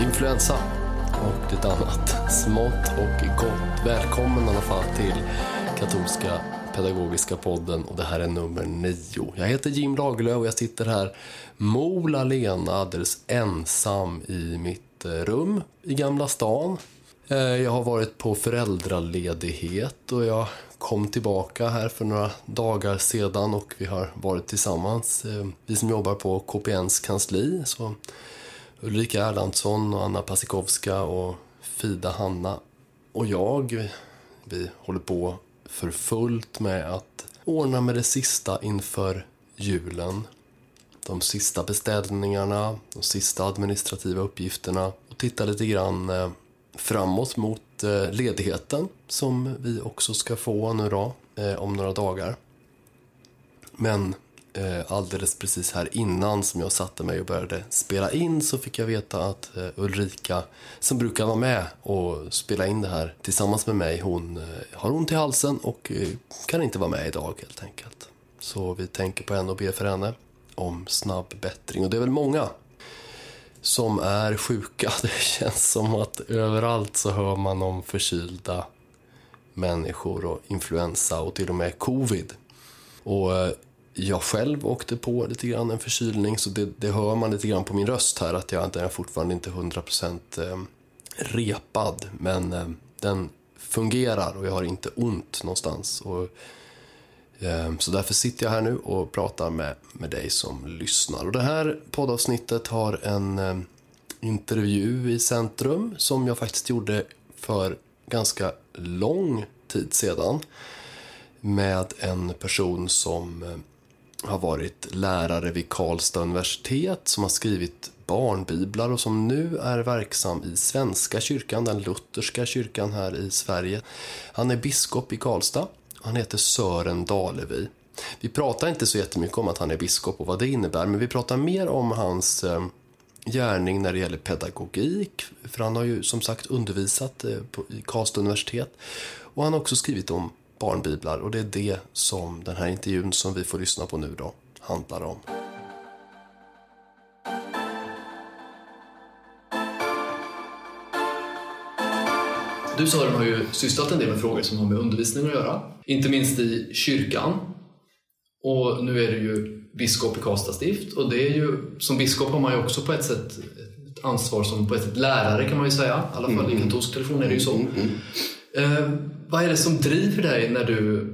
Influensa och lite annat smått och gott. Välkommen i alla fall till katolska pedagogiska podden och det här är nummer nio. Jag heter Jim Lagerlöf och jag sitter här mol alena alldeles ensam i mitt eh, rum i Gamla stan. Eh, jag har varit på föräldraledighet och jag kom tillbaka här för några dagar sedan och vi har varit tillsammans. Eh, vi som jobbar på KPNs kansli, så Ulrika Erlandsson och Anna Pasikowska och Fida Hanna och jag, vi håller på för fullt med att ordna med det sista inför julen. De sista beställningarna, de sista administrativa uppgifterna och titta lite grann eh, framåt mot eh, ledigheten som vi också ska få nu då, eh, om några dagar. Men Eh, alldeles precis här innan som jag satte mig och började spela in så fick jag veta att eh, Ulrika, som brukar vara med och spela in det här tillsammans med mig, hon eh, har ont i halsen och kan inte vara med idag helt enkelt. Så vi tänker på henne och ber för henne om snabb bättring. Och det är väl många som är sjuka. Det känns som att överallt så hör man om förkylda människor och influensa och till och med covid. Och jag själv åkte på lite grann en förkylning så det, det hör man lite grann på min röst här att jag är fortfarande inte 100% ehm, repad men ehm, den fungerar och jag har inte ont någonstans. Och, ehm, så därför sitter jag här nu och pratar med, med dig som lyssnar. Och det här poddavsnittet har en intervju i centrum som jag faktiskt gjorde för ganska lång tid sedan med en person som har varit lärare vid Karlstad universitet som har skrivit barnbiblar och som nu är verksam i Svenska kyrkan, den lutherska kyrkan här i Sverige. Han är biskop i Karlstad. Han heter Sören Dalevi. Vi pratar inte så jättemycket om att han är biskop och vad det innebär, men vi pratar mer om hans eh, gärning när det gäller pedagogik, för han har ju som sagt undervisat eh, på, i Karlstad universitet. Och han har också skrivit om barnbiblar och det är det som den här intervjun som vi får lyssna på nu då handlar om. Du Sören har ju sysslat en del med frågor som har med undervisning att göra. Inte minst i kyrkan. Och nu är du ju biskop i Karlstad stift och det är ju, som biskop har man ju också på ett sätt ett ansvar som på ett sätt lärare kan man ju säga. I alla fall i katolsk tradition är det ju så. Eh, vad är det som driver dig när du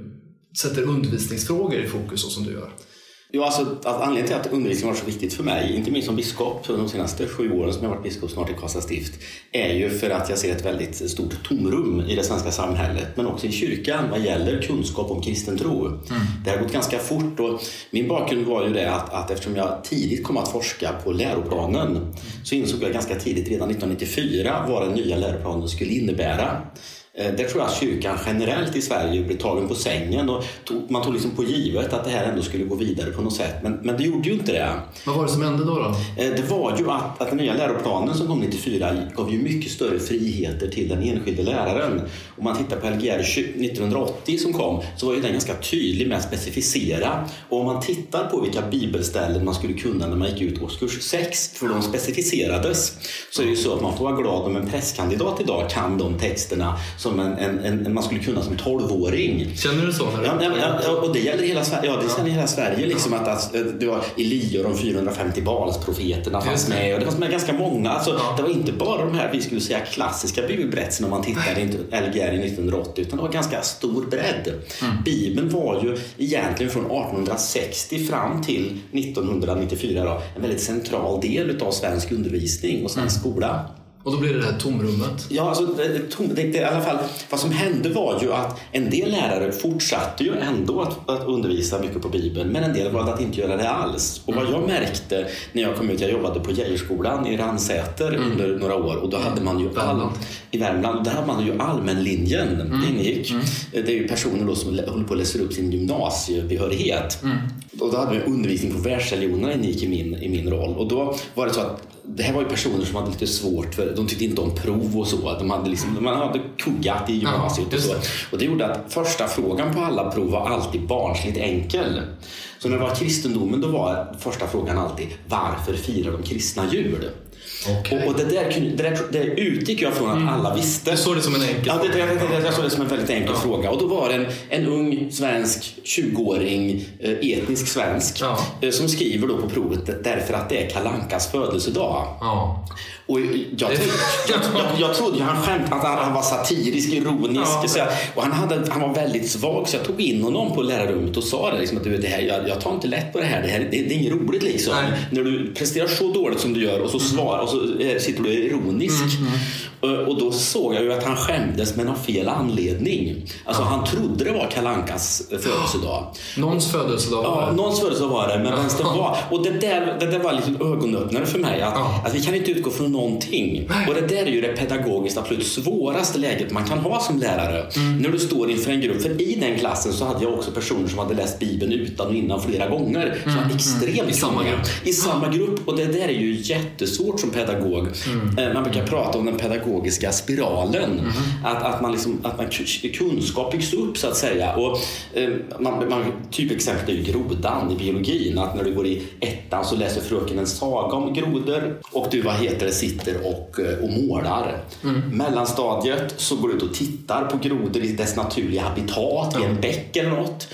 sätter undervisningsfrågor i fokus så som du gör? Jo, alltså, att anledningen till att undervisning var så viktigt för mig, inte minst som biskop de senaste sju åren som jag varit biskop snart i Karlstad stift, är ju för att jag ser ett väldigt stort tomrum i det svenska samhället, men också i kyrkan vad gäller kunskap om kristen tro. Mm. Det har gått ganska fort och min bakgrund var ju det att, att eftersom jag tidigt kom att forska på läroplanen så insåg jag ganska tidigt, redan 1994, vad den nya läroplanen skulle innebära. Eh, Där tror jag att kyrkan generellt i Sverige blev tagen på sängen och tog, man tog liksom på givet att det här ändå skulle gå vidare på något sätt. Men, men det gjorde ju inte det. Vad var det som hände då? då? Eh, Det var ju att, att den nya läroplanen som kom 94 gav ju mycket större friheter till den enskilde läraren. Om man tittar på Lgr 1980 som kom så var ju den ganska tydlig med att specificera. Och om man tittar på vilka bibelställen man skulle kunna när man gick ut årskurs 6, för de specificerades, så är det ju så att man får vara glad om en prästkandidat idag kan de texterna som en, en, en, man skulle kunna som 12-åring. Känner du så? När du Ja, ja, ja, och det gäller hela Sverige. Ja, det känner hela Sverige liksom att, att det var Elia och de 450 Balsprofeterna fanns med och det fanns med ganska många. Alltså, Ja. Det var inte bara de här vi skulle säga klassiska bibelberättelserna om man tittar i Lgr 1980 utan det var ganska stor bredd. Mm. Bibeln var ju egentligen från 1860 fram till 1994 då, en väldigt central del av svensk undervisning och svensk Mm. skola. Och då blir det det här tomrummet. Ja, alltså, det, tom- det, det, i alla fall, vad som hände var ju att en del lärare fortsatte ju ändå att, att undervisa mycket på Bibeln, men en del valde att inte göra det alls. Och vad jag märkte när jag kom ut, jag jobbade på Geijerskolan i Ransäter under några år och då hade man ju all, i Värmland, där hade man ju allmänlinjen. Det ingick. Det är ju personer som håller på att läsa upp sin gymnasiebehörighet. Och då hade vi undervisning på världsreligionerna ingick i min, i min roll. Och då var det så att det här var ju personer som hade lite svårt för, de tyckte inte om prov och så. De hade liksom, man hade kuggat i gymnasiet och just så. Och det gjorde att första frågan på alla prov var alltid barnsligt enkel. Så när det var kristendomen då var första frågan alltid varför firar de kristna jul? Okej. Och, och det, där, det, där, det utgick jag från att alla visste. Du såg det som en enkel Ja, det, fråga. det, jag såg det som en väldigt enkel fråga. Och då var det en, en ung svensk 20-åring, eh, etnisk svensk, Ja. eh, som skriver då på provet därför att det är Kalankas födelsedag. Ja. Och jag, trodde, jag, jag, jag trodde han skämtade att han, han var satirisk, ironisk. Ja. Så jag, och han, hade, han var väldigt svag så jag tog in honom på lärarrummet och sa det. Liksom, att du, det här, jag, jag tar inte lätt på det här. Det, här, det, det är inget roligt liksom. Nej. När du presterar så dåligt som du gör och så, svar, och så eh, sitter du och är ironisk. Och, och då såg jag ju att han skämdes men av fel anledning. Alltså han trodde det var Kalankas födelsedag. Någons födelsedag var Ja, det. någons födelsedag var det, men det var. Och det där, det där var lite ögonöppnare för mig. Att, Ja. att vi kan inte utgå från någonting. Och det där är ju det pedagogiskt absolut svåraste läget man kan ha som lärare. Mm. När du står inför en grupp. För i den klassen så hade jag också personer som hade läst Bibeln utan och innan flera gånger. Som var extremt Mm. I samma grupp. I samma grupp. Och det där är ju jättesvårt som pedagog. Mm. Eh, Man brukar prata om den pedagogiska spiralen. Mm. Att, att, man liksom, att man kunskap byggs upp så att säga. Och, eh, man, man, typexempel är ju grodan i biologin. Att när du går i ettan så läser fröken en saga om grodor och du vad heter det, sitter och, eh, och målar. Mellanstadiet så går du ut och tittar på grodor i dess naturliga habitat i en bäck eller något.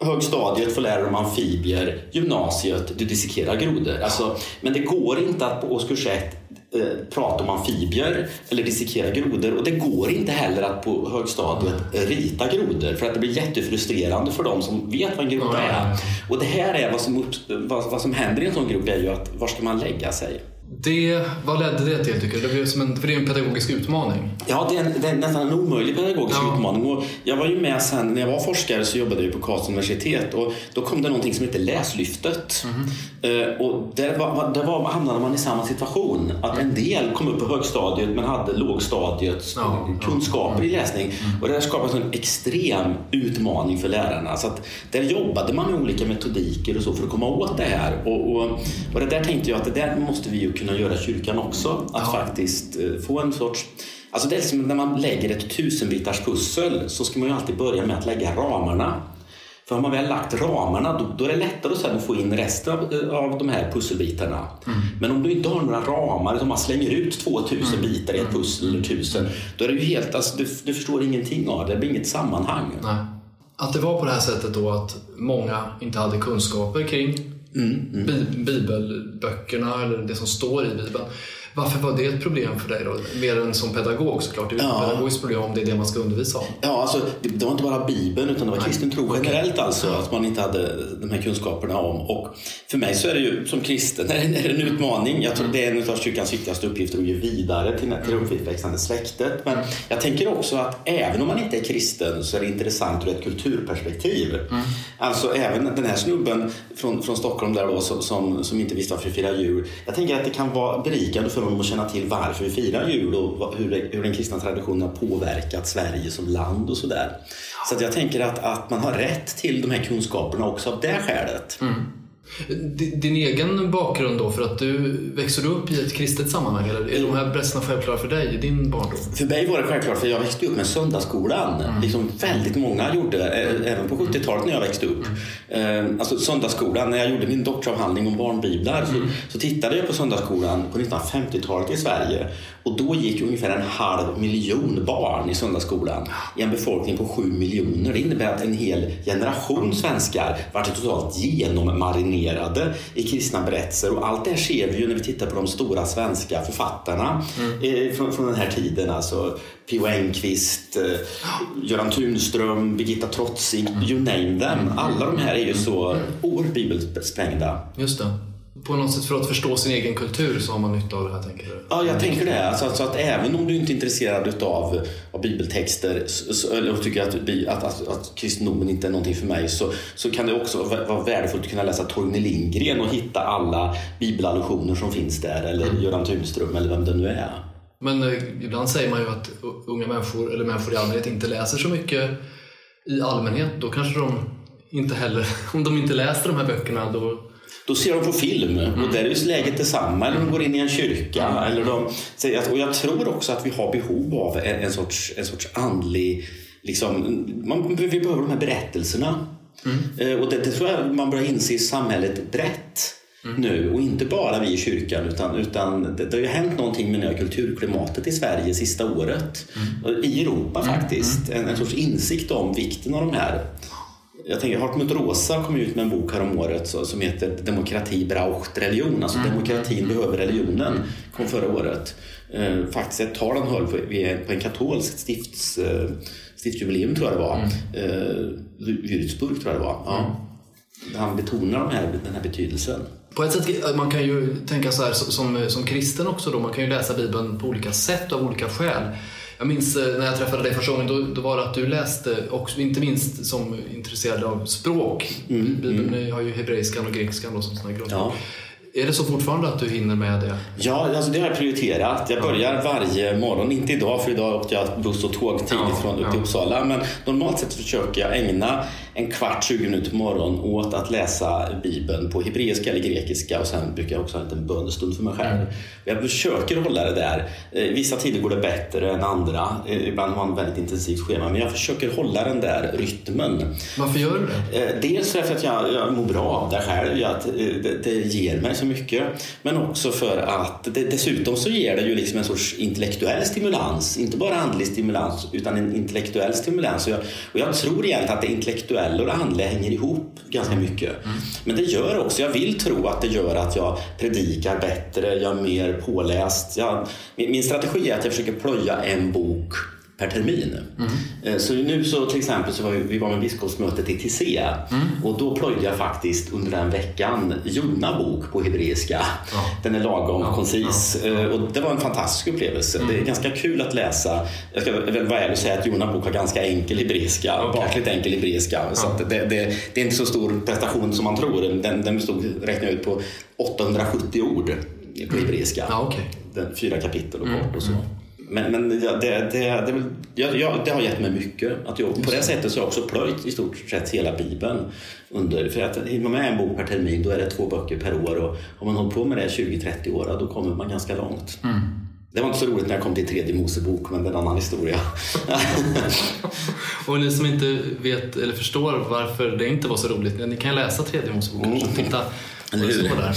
Högstadiet får lära dig om amfibier, gymnasiet, du dissekerar grodor. Alltså, men det går inte att på årskurs ett eh, prata om amfibier eller dissekera grodor och det går inte heller att på högstadiet rita grodor för att det blir jättefrustrerande för dem som vet vad en groda är. Och det här är vad som, vad, vad som händer i en sån grupp är ju att var ska man lägga sig? Det, vad ledde det till tycker du? Det blev som en, för det är en pedagogisk utmaning. Ja, det är, en, det är nästan en omöjlig pedagogisk Ja. utmaning. Och jag var ju med sen, när jag var forskare så jobbade jag på Karlstads universitet och då kom det någonting som heter Läslyftet. Eh, och där, var, där var, hamnade man i samma situation. Att en del kom upp på högstadiet men hade lågstadiets Ja. Mm. kunskaper i läsning. Och det där skapade en extrem utmaning för lärarna. Så att där jobbade man med olika metodiker och så för att komma åt det här. Och, och, och det där tänkte jag att det där måste vi ju kunna göra kyrkan också. Att Ja. faktiskt eh, få en sorts Alltså det är liksom när man lägger ett tusenbitars pussel så ska man ju alltid börja med att lägga ramarna. För har man väl lagt ramarna då, då är det lättare att få in resten av, eh, av de här pusselbitarna. Men om du inte har några ramar utan man slänger ut 2000 bitar i ett pussel eller 1000 då är det ju helt, alltså, du, du förstår ingenting av det. Det blir inget sammanhang. Nej. Att det var på det här sättet då att många inte hade kunskaper kring mm. mm. bibelböckerna eller det som står i Bibeln. Varför var det ett problem för dig då? Mer än som pedagog såklart. Det är ju Ja. ett pedagogiskt problem om det är det man ska undervisa om. Ja, alltså, det, det var inte bara Bibeln utan det var kristen tro generellt alltså. Att man inte hade de här kunskaperna om. Och för mig så är det ju som kristen är det, en utmaning. Jag tror det är en av kyrkans viktigaste uppgifter att ge vidare till, till det uppväxande släktet. Men jag tänker också att även om man inte är kristen så är det intressant ur ett kulturperspektiv. Alltså även den här snubben från, från Stockholm där då som, som, som inte visste varför vi firar jul. Jag tänker att det kan vara berikande för dem att känna till varför vi firar jul och hur, det, hur den kristna traditionen har påverkat Sverige som land och sådär. Så att jag tänker att, att man har rätt till de här kunskaperna också av det skälet. Mm. Din egen bakgrund då, för att du växer du upp i ett kristet sammanhang? Eller är de här berättelserna självklara för dig i din barndom? För mig var det självklart, för jag växte upp med söndagsskolan. Liksom väldigt många gjorde, eh, även på 70-talet när jag växte upp. Eh, Alltså söndagsskolan, när jag gjorde min doktoravhandling om barnbiblar så, så tittade jag på söndagsskolan på 1950-talet i Sverige. Och då gick ungefär en halv miljon barn i söndagsskolan i en befolkning på sju miljoner. Det innebär att en hel generation svenskar vart totalt genommarinerade i kristna berättelser. Och allt det här ser vi ju när vi tittar på de stora svenska författarna mm. från, från den här tiden. Alltså P.O. Enquist, eh, Göran Tunström, Birgitta Trotzig, you name them. Alla de här är ju så oerhört bibelsprängda. Just det på något sätt för att förstå sin egen kultur så har man nytta av det här, tänker du? Ja, jag tänker det. Alltså, alltså att även om du inte är intresserad utav, av bibeltexter så, eller tycker att, att, att, att kristendomen inte är någonting för mig så, så kan det också vara värdefullt att kunna läsa Torgny Lindgren och hitta alla bibelallusioner som finns där eller mm. Göran Tunström eller vem det nu är. Men eh, ibland säger man ju att unga människor, eller människor i allmänhet, inte läser så mycket i allmänhet. Då kanske de inte heller, om de inte läser de här böckerna, då då ser de på film mm. och där är läget detsamma. Eller de går in i en kyrka. Mm. Eller de, och jag tror också att vi har behov av en, en sorts, en sorts andlig... Liksom, man, vi behöver de här berättelserna. Mm. Eh, och det, det tror jag man börjar inse i samhället brett. Mm. nu och inte bara vi i kyrkan utan, utan det, det har ju hänt någonting med det kulturklimatet i Sverige sista året. Mm. I Europa mm. faktiskt. En, en sorts insikt om vikten av de här jag tänker, Hartmut Rosa kom ut med en bok härom året som heter Demokrati braucht religion. Alltså mm. demokratin mm. behöver religionen. Kom förra året. Eh, faktiskt ett tal han höll på, på en katolsk stifts, eh, stiftsjubileum tror jag det var. Mm. Eh, Würzburg tror jag det var. Ja. Mm. Han betonar de här, den här betydelsen. På ett sätt, man kan ju tänka så här som, som kristen också då, man kan ju läsa Bibeln på olika sätt av olika skäl. Jag minns eh, när jag träffade dig första gången, då, då var det att du läste, också, inte minst som intresserad av språk. Mm, Bibeln mm. har ju hebreiskan och grekiskan då, som sådana grundspråk. Ja. Är det så fortfarande att du hinner med det? Ja, alltså det har jag prioriterat. Jag börjar varje morgon, inte idag för idag åkte jag buss och tåg tidigt ja, från upp till Uppsala. Men normalt sett försöker jag ägna en kvart, 20 minuter på morgonen åt att läsa Bibeln på hebreiska eller grekiska och sen brukar jag också ha en liten bönestund för mig själv. Mm. Jag försöker hålla det där. Eh, vissa tider går det bättre än andra. Eh, ibland har man ett väldigt intensivt schema. Men jag försöker hålla den där rytmen. Varför gör du det? Eh, dels för att jag, jag mår bra av det själv. Att det, det ger mig så mycket. Men också för att det, dessutom så ger det ju liksom en sorts intellektuell stimulans. Inte bara andlig stimulans utan en intellektuell stimulans. Och jag, och jag tror egentligen att det intellektuella och det andliga hänger ihop ganska mycket. Mm. Men det gör också, jag vill tro att det gör att jag predikar bättre, jag är mer påläst. Jag, min, min strategi är att jag försöker plöja en bok per termin. Mm. Så nu så till exempel så var vi, vi var med biskopsmötet i Tisea mm. och då plöjde jag faktiskt under den veckan Jona bok på hebreiska. Ja. Den är lagom ja. koncis ja. Eh, och det var en fantastisk upplevelse. Mm. Det är ganska kul att läsa. Jag ska vara ärlig och säga att Jona bok har ganska enkel hebreiska, okay. bakligt enkel hebreiska. Så det, det, det, är inte så stor prestation som man tror. Den, den bestod, räknar ut, på 870 ord på mm. hebreiska. Ja, okay. Fyra kapitel och kort och så. Men, men det, det, det, det, det har gett mig mycket. Att jag, på det sättet så har jag också plöjt i stort sett hela Bibeln. Under, för att hinner man med en bok per termin då är det två böcker per år. Och om man håller på med det 20-30 år då kommer man ganska långt. Mm. Det var inte så roligt när jag kom till tredje Mosebok, men det är en annan historia. och ni som inte vet eller förstår varför det inte var så roligt, ni kan läsa tredje Mosebok mm. och titta vad det står där.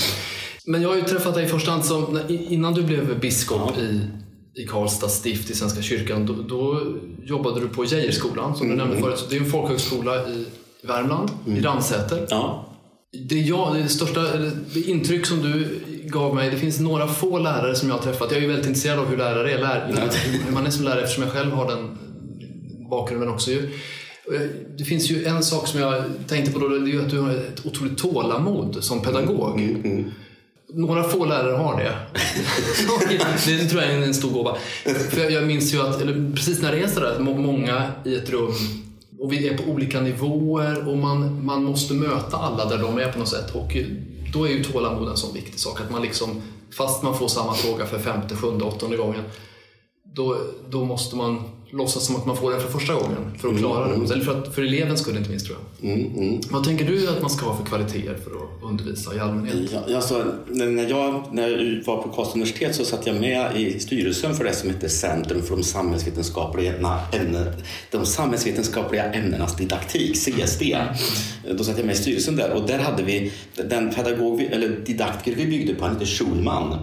Men jag har ju träffat dig i första hand som, innan du blev biskop ja. i i Karlstad stift i Svenska kyrkan, då, då jobbade du på Geijerskolan som du mm. nämnde förut. Det är en folkhögskola i Värmland, mm. i Ransäter. Ja. Det, jag, det största det intryck som du gav mig, det finns några få lärare som jag har träffat. Jag är ju väldigt intresserad av hur lärare är, lär, hur man är som lärare eftersom jag själv har den bakgrunden också. Ju. Det finns ju en sak som jag tänkte på då, det är att du har ett otroligt tålamod som pedagog. Mm, mm. Några få lärare har det. det tror jag är en stor gåva. För jag minns ju att, eller precis när det är sådär, att många i ett rum och vi är på olika nivåer och man, man måste möta alla där de är på något sätt. Och då är ju tålamod en sån viktig sak. Att man liksom, fast man får samma fråga för femte, sjunde, åttonde gången, då, då måste man låtsas som att man får den för första gången för att klara Mm, det. Eller för, att, för elevens skull inte minst tror jag. Vad tänker du att man ska ha för kvaliteter för att undervisa i allmänhet? Ja, alltså, när, jag, när jag var på Karlstads universitet så satt jag med i styrelsen för det som heter Centrum för de samhällsvetenskapliga, ämnen, de samhällsvetenskapliga ämnenas didaktik, CSD. Då satt jag med i styrelsen där och där hade vi den pedagog, eller didaktiker vi byggde på, han hette Schulman.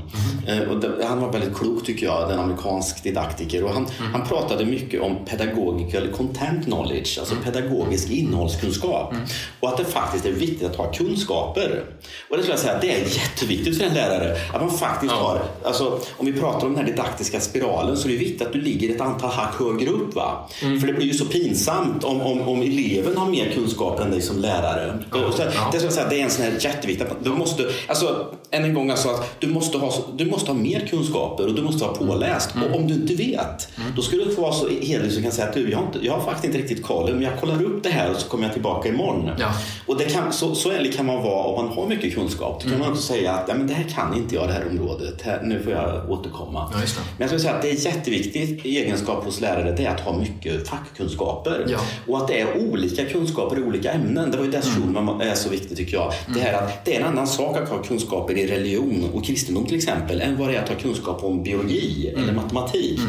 Eh, Och det, han var väldigt klok tycker jag, en amerikansk didaktiker. Och han, han pratade mycket om pedagogical content knowledge, alltså pedagogisk innehållskunskap. Och att det faktiskt är viktigt att ha kunskaper. Och det skulle jag säga, det är jätteviktigt för en lärare. Att man faktiskt har, alltså, om vi pratar om den här didaktiska spiralen så är det viktigt att du ligger ett antal hack högre upp. Va? För det blir ju så pinsamt om, om, om eleven har mer kunskap än dig som lärare. Och så, Det, skulle jag säga, det är en sån här jätteviktig... Du måste, alltså, än en gång, alltså, att du, måste ha, du måste ha mer kunskaper och du måste vara påläst. Och om du inte vet, då skulle du få vara så hederlig som kan säga att du, jag, har inte, jag har faktiskt inte riktigt koll, men jag kollar upp det här och så kommer jag tillbaka imorgon. Ja. Och det kan, så, så ärlig kan man vara om man har mycket kunskap. Då kan man också säga att ja, men det här kan inte jag, det här området. Här, nu får jag återkomma. Ja. Men jag skulle säga att det är jätteviktigt i egenskap hos lärare, det är att ha mycket fackkunskaper. Ja. Och att det är olika kunskaper i olika ämnen. Det var ju det Mm. Schulman är så viktigt tycker jag. Det här att det är en annan sak att ha kunskaper i religion och kristendom till exempel än vad det är att ha kunskap om biologi Mm. eller matematik.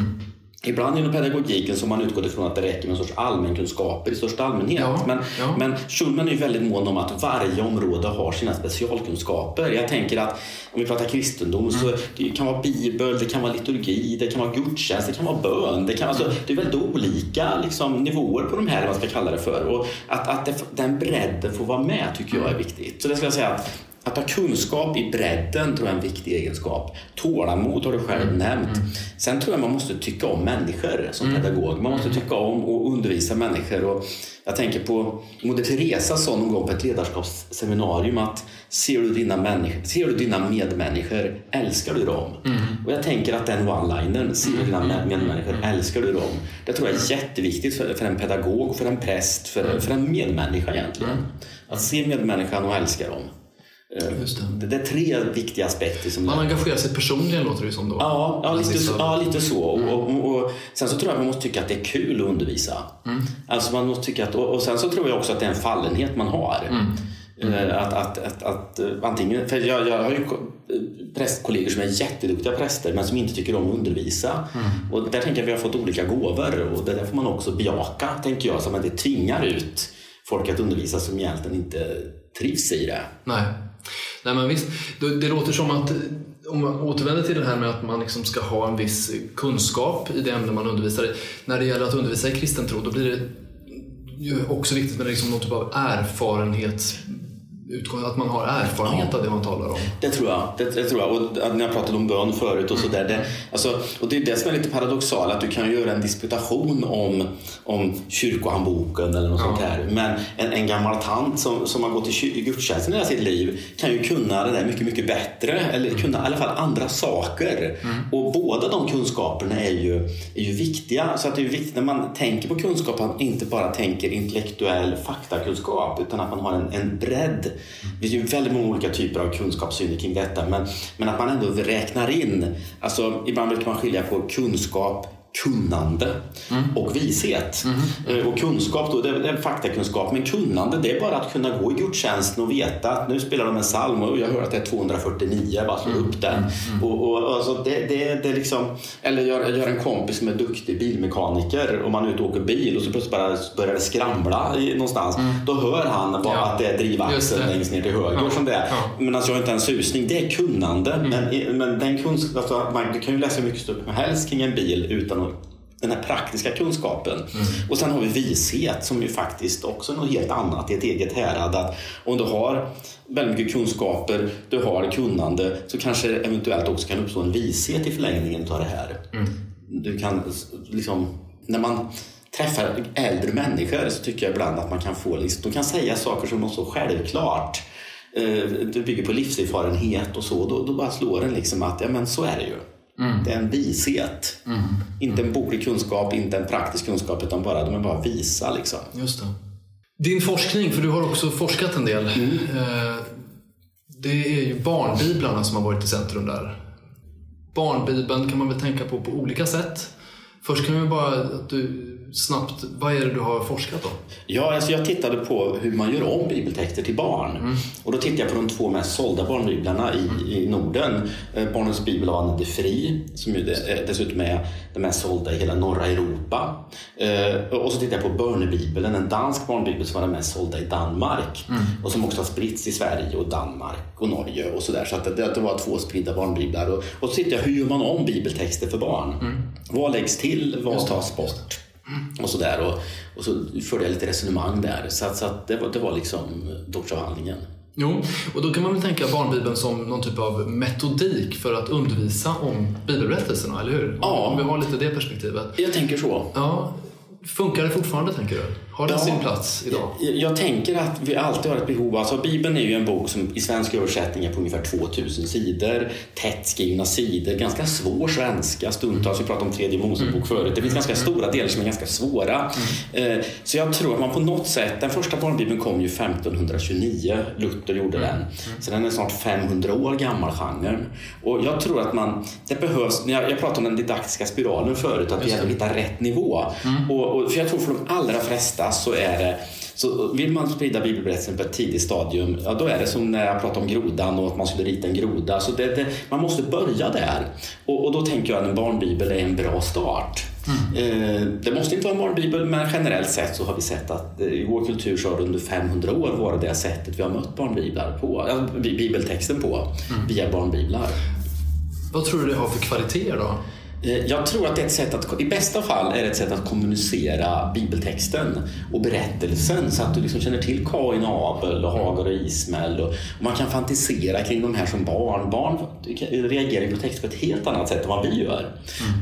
Ibland inom pedagogiken så man utgått ifrån att det räcker med en sorts allmänkunskaper i största allmänhet. Ja, Men, ja. men Schulman är ju väldigt mån om att varje område har sina specialkunskaper. Jag tänker att om vi pratar kristendom så det kan vara bibel, det kan vara liturgi, det kan vara gudstjänst, det kan vara bön. Det, kan, alltså, det är väldigt olika liksom, nivåer på de här, vad man ska kalla det för. Och att, att det, den bredden får vara med tycker jag är viktigt. Så det ska jag säga att att ha kunskap i bredden tror jag är en viktig egenskap. Tålamod har du själv nämnt. Sen tror jag man måste tycka om människor som pedagog. Man måste tycka om och undervisa människor. Och jag tänker på Moder Teresa sa någon gång på ett ledarskapsseminarium att ser du dina, människor, ser du dina medmänniskor, älskar du dem? Och jag tänker att den one-linern, ser du dina med- medmänniskor, älskar du dem? Det tror jag är jätteviktigt för, för en pedagog, för en präst, för, för en medmänniska egentligen. Att se medmänniskan och älska dem. Eh, det. det. Det är tre viktiga aspekter som Man engagerar sig personligen låter det som då. Ja, ja, lite, så, ja lite så. Och, och, och, sen så tror jag man måste tycka att det är kul att undervisa. Alltså man måste tycka att, och, sen så tror jag också att det är en fallenhet man har. Eh, Att, att, att, att, eh, antingen, för jag, jag har ju ko- eh, prästkollegor som är jätteduktiga präster men som inte tycker om att undervisa. Och där tänker jag att vi har fått olika gåvor och det där får man också bejaka, tänker jag, så att man inte tvingar ut folk att undervisa som egentligen inte trivs i det. Nej. Nej men visst, det, det låter som att om man återvänder till det här med att man liksom ska ha en viss kunskap i det ämne man undervisar i. När det gäller att undervisa i kristen tro då blir det ju också viktigt med liksom någon typ av erfarenhet utgång, att man har erfarenhet av det man talar om. Det tror jag. Det, det tror jag. Och när jag pratade om bön förut och så där. Det, alltså, och det är det som är lite paradoxalt att du kan göra en disputation om, om kyrkohandboken eller något sånt där. Men en, en gammal tant som, som har gått i gudstjänsten hela sitt liv kan ju kunna det där mycket, mycket bättre. Eller kunna i alla fall andra saker. Och båda de kunskaperna är ju, är ju viktiga. Så att det är viktigt när man tänker på kunskap att man inte bara tänker intellektuell faktakunskap utan att man har en, en bredd. Det finns ju väldigt många olika typer av kunskapssyner kring detta men, men att man ändå räknar in, alltså ibland brukar man skilja på kunskap kunnande och vishet. Eh, Och kunskap då, det är, det är faktakunskap, men kunnande det är bara att kunna gå i gudstjänsten och veta att nu spelar de en psalm och jag hör att det är 249, jag bara slår upp den. Och, och, alltså det, det, det liksom, eller jag, jag har en kompis som är duktig bilmekaniker och man är ute och åker bil och så plötsligt bara börjar det skramla någonstans. Då hör han bara Ja. att det är drivaxeln längst ner till höger Ja. som det är. Ja. Men alltså jag har inte en susning. Det är kunnande. Men, men den kunskap, alltså, man, kan ju läsa hur mycket som helst kring en bil utan att den här praktiska kunskapen. Och sen har vi vishet som ju faktiskt också är något helt annat i ett eget härad. Att om du har väldigt mycket kunskaper, du har kunnande, så kanske eventuellt också kan uppstå en vishet i förlängningen av det här. Du kan liksom, när man träffar äldre människor så tycker jag ibland att man kan få, liksom, de kan säga saker som är så självklart. Eh, Det bygger på livserfarenhet och så. Då, då bara slår den liksom att ja, men så är det ju. Det är en vishet. Inte en boklig kunskap, inte en praktisk kunskap utan bara, de är bara visa. Liksom. Just det. Din forskning, för du har också forskat en del. Eh, Det är ju barnbiblarna som har varit i centrum där. Barnbibeln kan man väl tänka på på olika sätt. Först kan vi bara att du snabbt, vad är det du har forskat om? Ja, alltså jag tittade på hur man gör om bibeltexter till barn. Mm. Och då tittade jag på de två mest sålda barnbiblarna i, i Norden. Eh, Barnens bibel av Anne de Fri, som ju dessutom är den mest sålda i hela norra Europa. Eh, och så tittade jag på Börnebibeln, en dansk barnbibel som var den mest sålda i Danmark. Mm. Och som också har spritts i Sverige och Danmark och Norge och sådär. Så att det, det var två spridda barnbiblar. Och, och så tittade jag, hur gör man om bibeltexter för barn? Mm. Vad läggs till? Vad tas bort? Och sådär. Och, och så förde jag lite resonemang där. Så, att, så att det, var, det var liksom doktorsavhandlingen. Jo, och då kan man väl tänka barnbibeln som någon typ av metodik för att undervisa om bibelberättelserna, eller hur? Ja. Om vi har lite det perspektivet. Jag tänker så. Ja. Funkar det fortfarande, tänker du? Har den ja, sin plats idag? Jag, jag, tänker att vi alltid har ett behov. Alltså, Bibeln är ju en bok som i svensk översättning är på ungefär 2000 sidor. Tätt skrivna sidor, ganska svår svenska stundtals. Vi pratade om tredje Mosebok mm. förut. Det finns ganska mm. stora delar som är ganska svåra. Mm. Eh, så jag tror att man på något sätt, den första barnbibeln kom ju 1529. Luther gjorde mm. den. Mm. Så den är snart 500 år gammal, genren. Och jag tror att man, det behövs, jag, jag pratade om den didaktiska spiralen förut, att vi ändå hittar rätt nivå. Mm. Och, och, för jag tror för de allra flesta så är det så vill man sprida bibelberättelsen på ett tidigt stadium, ja, då är det som när jag pratade om grodan och att man skulle rita en groda. Så det, det, man måste börja där. Och, och, då tänker jag att en barnbibel är en bra start. Mm. Eh, det måste inte vara en barnbibel, men generellt sett så har vi sett att i vår kultur så har under 500 år varit det sättet vi har mött barnbiblar på, ja, bibeltexten på, mm. via barnbiblar. Vad tror du det har för kvaliteter då? Eh, jag tror att det är ett sätt att, i bästa fall är det ett sätt att kommunicera bibeltexten och berättelsen så att du liksom känner till Kain och Abel och Hagar och Ismael. Och, man kan fantisera kring de här som barn. Barn reagerar på text på ett helt annat sätt än vad vi gör.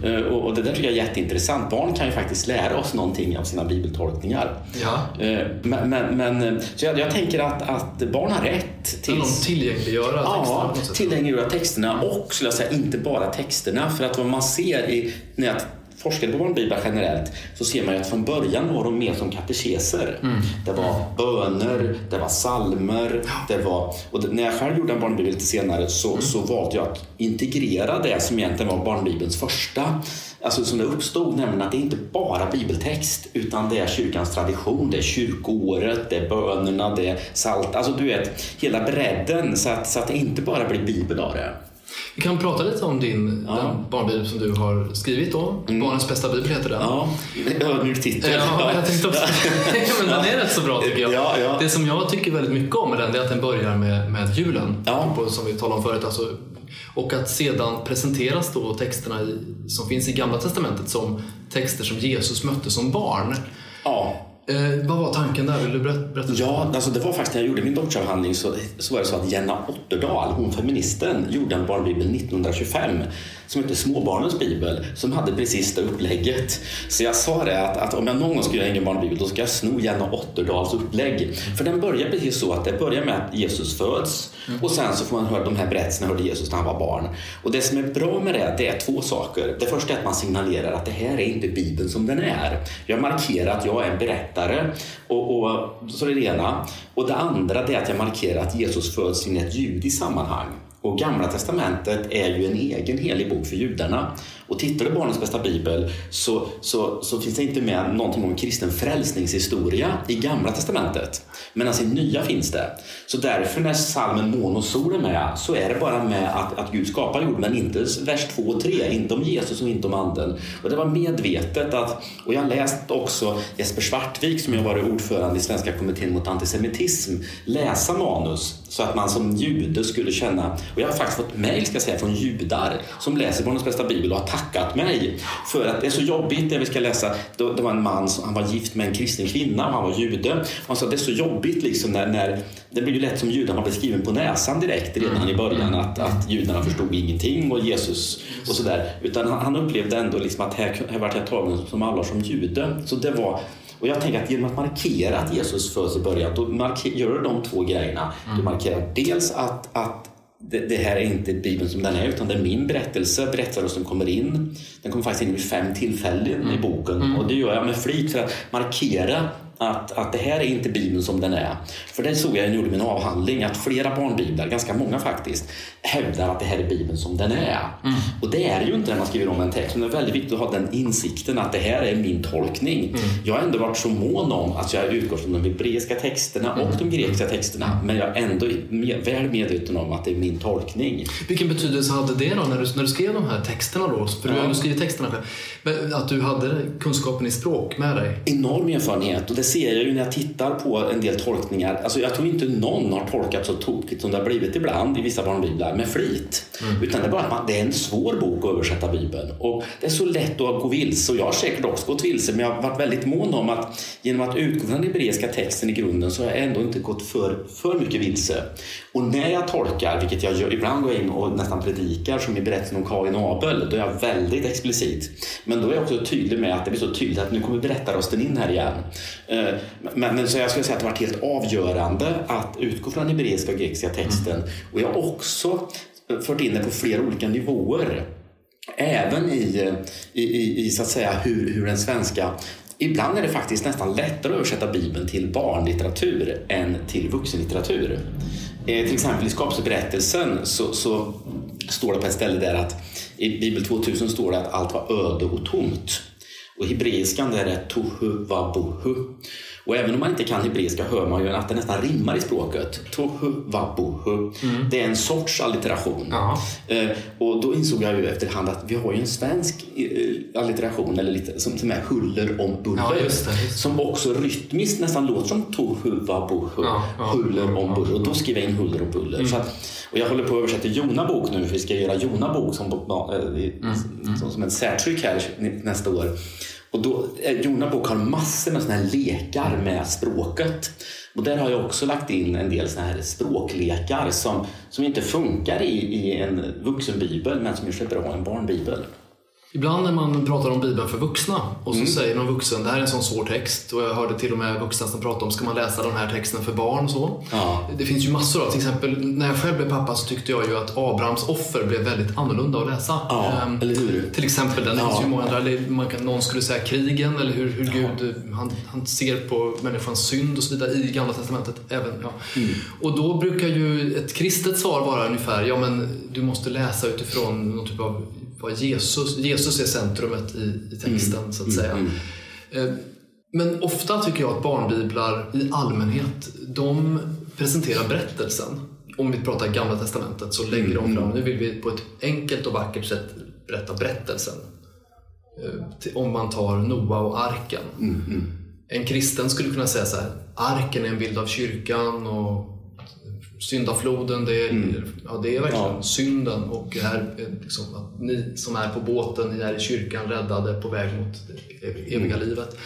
Mm. Uh, och, det där tycker jag är jätteintressant. Barn kan ju faktiskt lära oss någonting av sina bibeltolkningar. Ja. Uh, men, men, men, så jag, jag, tänker att, att barn har rätt till... De tillgängliggöra texterna? Ja, tillgängliggöra texterna och skulle jag säga inte bara texterna. För att vad man ser ser i, när jag forskar på barnbiblar generellt så ser man att från början var de mer som katekeser. Mm. Det var böner, det var salmer, det var... Och när jag själv gjorde en barnbibel lite senare så, mm. så valde jag att integrera det som egentligen var barnbibelns första alltså som det uppstod, nämligen att det är inte bara bibeltext utan det är kyrkans tradition, det är kyrkoåret, det är bönerna, det är salt, alltså du vet hela bredden så att, så att det inte bara blir bibel av det. Vi kan prata lite om din ja. den barnbibel som du har skrivit då. Mm. Barnens bästa bibel heter den. Ja, ödmjuk titel. Ja, jag tänkte också men den är rätt så bra tycker jag. Ja, ja. Det som jag tycker väldigt mycket om med den är att den börjar med, med julen. På, som vi talade om förut. Alltså, och att sedan presenteras då texterna i, som finns i Gamla Testamentet som texter som Jesus mötte som barn. Ja. Eh, vad var tanken där? Vill du berätta? Ja, alltså det var faktiskt när jag gjorde min doktorsavhandling så, så var det så att Jenna Otterdal, hon feministen, gjorde en barnbibel 1925 som hette Småbarnens bibel som hade precis det upplägget. Så jag sa det att, att om jag någon gång ska göra en barnbibel då ska jag sno Jenna Otterdals upplägg. För den börjar precis så att det börjar med att Jesus föds mm. och sen så får man höra de här berättelserna hörde Jesus när han var barn. Och det som är bra med det, det är två saker. Det första är att man signalerar att det här är inte bibeln som den är. Jag markerar att jag är en berättare och, och så är det ena. Och det andra är att jag markerar att Jesus föds in i ett judiskt sammanhang. Och Gamla testamentet är ju en egen helig bok för judarna. Och tittar du på Barnens bästa bibel så, så, så finns det inte med någonting om kristen frälsningshistoria i Gamla testamentet. Men alltså i Nya finns det. Så därför när salmen Mån och sol är med så är det bara med att, att Gud skapar jorden men inte vers 2 och 3, inte om Jesus och inte om anden. Och det var medvetet att, och jag har läst också Jesper Svartvik som jag varit ordförande i Svenska kommittén mot antisemitism, läsa manus så att man som jude skulle känna, och jag har faktiskt fått mejl ska säga från judar som läser Barnens bästa bibel och har tackat mig för att det är så jobbigt det vi ska läsa. Det var en man som han var gift med en kristen kvinna och han var jude. Han sa att det är så jobbigt liksom när, när det blir ju lätt som judarna blir skriven på näsan direkt redan i början att, att judarna förstod ingenting och Jesus och sådär. Utan han, han upplevde ändå liksom att här, här vart jag tagen som allvar som jude. Så det var och jag tänker att genom att markera att Jesus föds i början, då gör du de två grejerna. Mm. Du markerar dels att, att det, det, här är inte Bibeln som den är, utan det är min berättelse. Berättarrösten kommer in. Den kommer faktiskt in vid fem tillfällen mm. i boken. Mm. Och det gör jag med flit för att markera att, att det här är inte Bibeln som den är. För det såg jag när jag gjorde min avhandling, att flera barnbiblar, ganska många faktiskt, hävdar att det här är Bibeln som den är. Mm. Och det är ju inte när man skriver om en text, men det är väldigt viktigt att ha den insikten att det här är min tolkning. Mm. Jag har ändå varit så mån om att jag utgår från de hebreiska texterna och de grekiska texterna, men jag är ändå väl medveten om att det är min tolkning. Vilken betydelse hade det då när du, när du skrev de här texterna då? För du har ju skrivit texterna själv. Att du hade kunskapen i språk med dig? Enorm erfarenhet och det ser jag ju när jag tittar på en del tolkningar. Alltså jag tror inte någon har tolkat så tokigt som det har blivit ibland i vissa barnbiblar med flit. Mm. Utan det är bara att man, det är en svår bok att översätta Bibeln. Och det är så lätt att gå vilse och jag har säkert också gått vilse men jag har varit väldigt mån om att genom att utgå från den hebreiska texten i grunden så har jag ändå inte gått för, för mycket vilse. Och när jag tolkar, vilket jag gör, ibland går in och nästan predikar som i berättelsen om Kain och Abel, då är jag väldigt explicit. Men då är jag också tydlig med att det blir så tydligt att nu kommer berättarrösten in här igen. Eh, men, så jag skulle säga att det varit helt avgörande att utgå från den hebreiska och grekiska texten. Och jag har också fört in det på flera olika nivåer. Även i, i, i, i så att säga hur, hur den svenska Ibland är det faktiskt nästan lättare att översätta Bibeln till barnlitteratur än till vuxenlitteratur. Eh, till exempel i skapelseberättelsen så, så står det på ett ställe där att i Bibel 2000 står det att allt var öde och tomt. Och hebreiskan där är tohu vabohu. Och även om man inte kan hebreiska hör man ju att det nästan rimmar i språket. Tohu vabuhu. Mm. Det är en sorts allitteration. Eh, och då insåg jag ju efterhand att vi har ju en svensk eh, allitteration eller lite, som, som är huller om buller. Ja, just det, just det. Som också rytmiskt nästan låter som tohu vabuhu. Ja, ja, huller om buller. Och då skriver jag in huller och buller. Mm. Att, och jag håller på att översätta Jona bok nu för vi ska göra Jona bok som, äh, mm. som, som en särtryck här nästa år. Och då, eh, Jona bok har massor med såna här lekar med språket. Och där har jag också lagt in en del såna här språklekar som, som inte funkar i, i en vuxenbibel men som gör bra i en barnbibel. Ibland när man pratar om Bibeln för vuxna och så mm. säger någon vuxen det här är en sån svår text och jag hörde till och med vuxna som pratade om ska man läsa den här texten för barn och så. Ja. Det finns ju massor av, till exempel när jag själv blev pappa så tyckte jag ju att Abrahams offer blev väldigt annorlunda att läsa. Ja, um, eller hur? Till exempel, den ja. finns ju många andra, eller man kan, någon skulle säga krigen eller hur, hur Gud han, han ser på människans synd och så vidare i Gamla Testamentet. Även. Mm. Och då brukar ju ett kristet svar vara ungefär, ja men du måste läsa utifrån någon typ av vad Jesus, Jesus är centrumet i, i texten mm. så att säga. Mm. mm. Eh, men ofta tycker jag att barnbiblar i allmänhet, de presenterar berättelsen. Om vi pratar Gamla Testamentet så lägger de fram, mm. nu vill vi på ett enkelt och vackert sätt berätta berättelsen. Eh, om man tar Noa och arken. Mm. En kristen skulle kunna säga så här, arken är en bild av kyrkan och syndafloden, det är, mm. ja, det är verkligen ja. synden och här, liksom, att ni som är på båten, ni är i kyrkan räddade på väg mot det eviga mm. livet.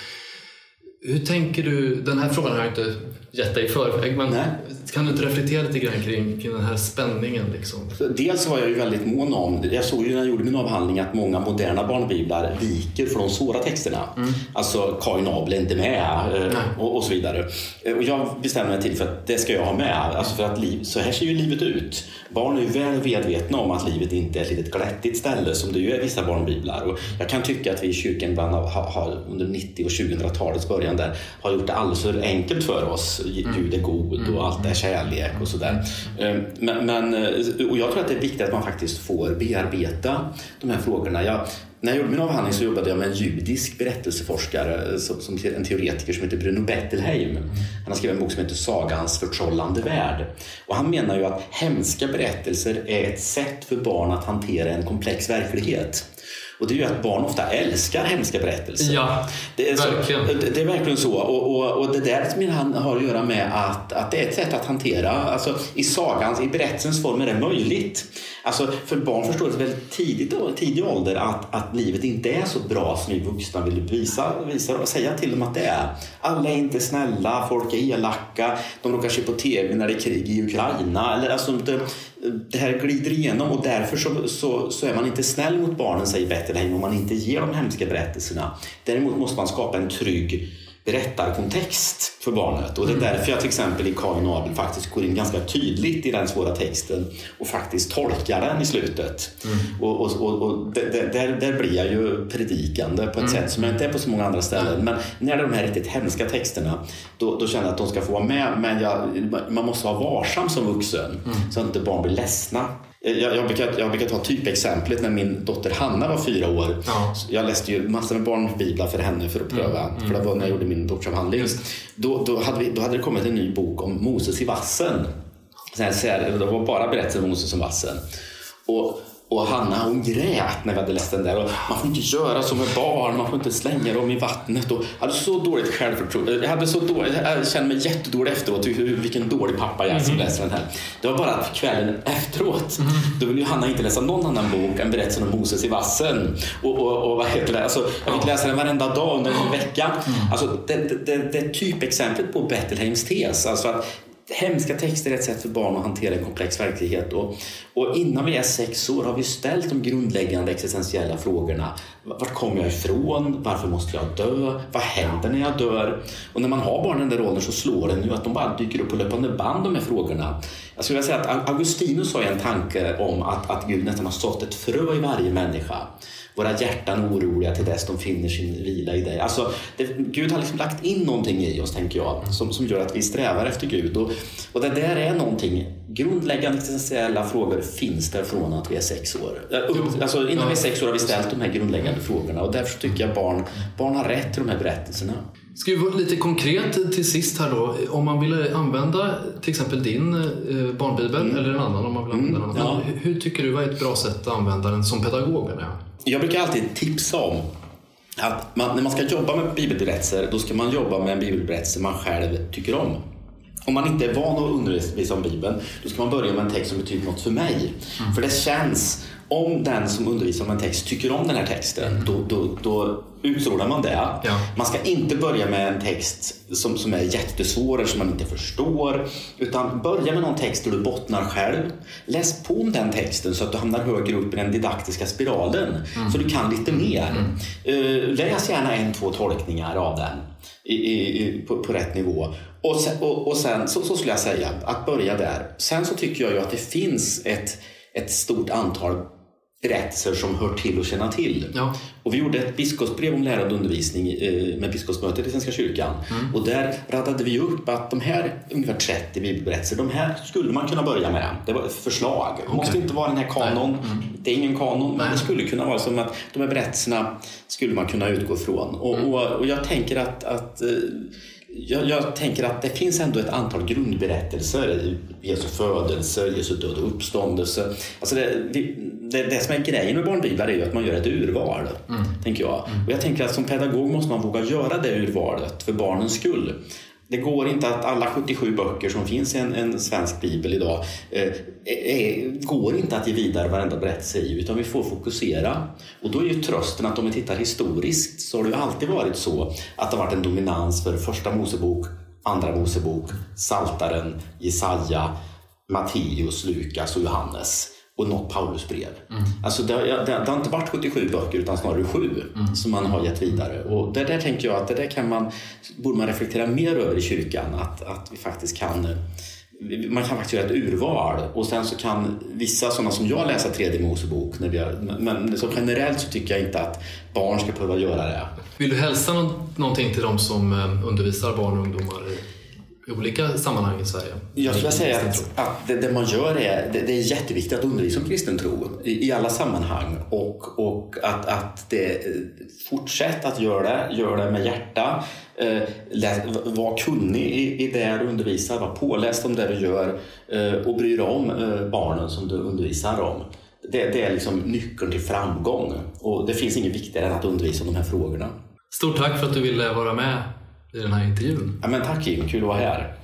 Hur tänker du, den här frågan har jag inte dig i förväg, men Nej. kan du inte reflektera lite grann kring, kring den här spänningen? Liksom? Dels var jag ju väldigt mån om, jag såg ju när jag gjorde min avhandling att många moderna barnbiblar viker för de svåra texterna. Mm. Alltså Kain Abel är inte med eh, och, och, så vidare. Eh, och jag bestämde mig till för att det ska jag ha med, alltså för att liv, så här ser ju livet ut. Barn är ju väl medvetna om att livet inte är ett litet glättigt ställe som det ju är i vissa barnbiblar. Och jag kan tycka att vi i kyrkan ibland har, har under 90 och 2000-talets början där har gjort det alldeles för enkelt för oss Gud är god och mm. allt är kärlek och sådär. Ehm, men, men, eh, och jag tror att det är viktigt att man faktiskt får bearbeta de här frågorna. Jag, när jag gjorde min avhandling så jobbade jag med en judisk berättelseforskare, som, som en teoretiker som heter Bruno Bettelheim. Han har skrivit en bok som heter Sagans förtrollande värld. Och han menar ju att hemska berättelser är ett sätt för barn att hantera en komplex verklighet. Och det är ju att barn ofta älskar hemska berättelser. Ja, det är, verkligen. Så, det är verkligen så. Och, och, och det där han har att göra med att, att det är ett sätt att hantera, alltså i sagans, i berättelsens form är det möjligt. Alltså för barn förstår det väldigt tidigt, tidig ålder att, att livet inte är så bra som vi vuxna vill visa, visa och säga till dem att det är. Alla är inte snälla, folk är elaka, de råkar se på TV när det är krig i Ukraina. Eller, alltså, det, här glider igenom och därför så, så, så, är man inte snäll mot barnen, säger Bettelheim, om man inte ger de hemska berättelserna. Däremot måste man skapa en trygg berättarkontext för barnet. Och det är därför jag till exempel i Kain och Abel faktiskt går in ganska tydligt i den svåra texten och faktiskt tolkar den i slutet. Mm. Och, och, och, och där, där blir jag ju predikande på ett mm. sätt som jag inte är på så många andra ställen. Men när det är de här riktigt hemska texterna då, då känner jag att de ska få vara med. Men jag, man måste vara varsam som vuxen mm. så att inte barn blir ledsna. Jag, jag, brukar, jag brukar ta typexemplet när min dotter Hanna var fyra år. Ja. Jag läste ju massor med barnbiblar för henne för att pröva. Mm, mm. För det var när jag gjorde min doktorsavhandling. Då, då, hade vi, då hade det kommit en ny bok om Moses i vassen. Så här, det var bara berättelser om Moses i vassen. Och och Hanna hon grät när vi hade läst den där. Och man får inte göra så med barn, man får inte slänga dem i vattnet. Och jag hade så dåligt självförtroende. Jag, hade så dåligt, jag kände mig jättedålig efteråt, vilken dålig pappa jag är som mhm. läser den här. Det var bara kvällen efteråt. Mm. Då ville ju Hanna inte läsa någon annan bok än berättelsen om Moses i vassen. Och, och, och vad heter det? Alltså, jag fick läsa den varenda dag under en vecka. Mm. Alltså, det, det, det, det är typexemplet på Bettelheims tes. Alltså att hemska texter är ett sätt för barn att hantera en komplex verklighet. Och, och innan vi är sex år har vi ställt de grundläggande existentiella frågorna. Vart kommer jag ifrån? Varför måste jag dö? Vad händer när jag dör? Och när man har barn i den där åldern så slår den ju att de bara dyker upp på löpande band, de här frågorna. Jag skulle vilja säga att Augustinus har en tanke om att, att Gud nästan har sått ett frö i varje människa våra hjärtan oroliga till dess de finner sin vila i dig. Alltså, det, Gud har liksom lagt in någonting i oss, tänker jag, som, som gör att vi strävar efter Gud. Och, och det där är någonting, grundläggande existentiella frågor finns där från att vi är sex år. Alltså, innan vi är sex år har vi ställt de här grundläggande frågorna och därför tycker jag barn, barn har rätt till de här berättelserna. Ska vi vara lite konkret till sist här då. Om man vill använda till exempel din eh, barnbibel mm. eller en annan om man vill använda mm, Ja. Hur, hur, tycker du, vad är ett bra sätt att använda den som pedagog? Menar jag? Jag brukar alltid tipsa om att man, när man ska jobba med bibelberättelser, då ska man jobba med en bibelberättelse man själv tycker om. Om man inte är van att undervisa om Bibeln, då ska man börja med en text som betyder något för mig. Mm. För det känns om den som undervisar om en text tycker om den här texten, då, då, då utstrålar man det. Ja. Man ska inte börja med en text som, som är jättesvår eller som man inte förstår. Utan börja med någon text där du bottnar själv. Läs på om den texten så att du hamnar högre upp i den didaktiska spiralen. Mm. Så du kan lite mer. Mm. Uh, läs gärna en, två tolkningar av den i, i, på, på, rätt nivå. Och sen, och, och sen så, så, skulle jag säga att börja där. Sen så tycker jag ju att det finns ett, ett stort antal berättelser som hör till och känna till. Ja. Och vi gjorde ett biskopsbrev om lärande undervisning eh, med biskopsmötet i Svenska kyrkan. Mm. Och där radade vi upp att de här ungefär 30 bibelberättelser, de här skulle man kunna börja med. Det var ett förslag. Det måste inte vara den här kanon. Mm. Det är ingen kanon, men det skulle kunna vara som att de här berättelserna skulle man kunna utgå från. Och, mm. och, och jag tänker att, att eh, jag, jag, tänker att det finns ändå ett antal grundberättelser. Jesu födelse, Jesu död och uppståndelse. Alltså det, det, det som är grejen med barnbiblar är ju att man gör ett urval. Mm. Tänker jag. Mm. Och jag tänker att som pedagog måste man våga göra det urvalet för barnens skull. Det går inte att alla 77 böcker som finns i en, en svensk bibel idag eh, är, går inte att ge vidare varenda berättelse i utan vi får fokusera. Och då är ju trösten att om vi tittar historiskt så har det ju alltid varit så att det har varit en dominans för första Mosebok, andra Mosebok, Saltaren, Jesaja, Matteus, Lukas och Johannes och något Paulusbrev. Mm. Alltså det, det, det, har inte varit 77 böcker utan snarare sju mm. som man har gett vidare. Och det där tänker jag att det där kan man, borde man reflektera mer över i kyrkan. Att, att vi faktiskt kan man kan faktiskt göra ett urval och sen så kan vissa sådana som jag läsa tredje Mosebok. När vi har, men så generellt så tycker jag inte att barn ska behöva göra det. Vill du hälsa någonting till de som eh, undervisar barn och ungdomar olika sammanhang i Sverige? Jag skulle säga att, att det, det, man gör är, det, det, är jätteviktigt att undervisa om kristen tro i, i alla sammanhang och, och att, att det, fortsätt att göra det, gör det med hjärta. Eh, var kunnig i, i det du undervisar, var påläst om det du gör eh, och bry dig om eh, barnen som du undervisar om. Det, det är liksom nyckeln till framgång och det finns inget viktigare än att undervisa om de här frågorna. Stort tack för att du ville vara med i den här intervjun. Ja, men tack Jim, kul att vara här.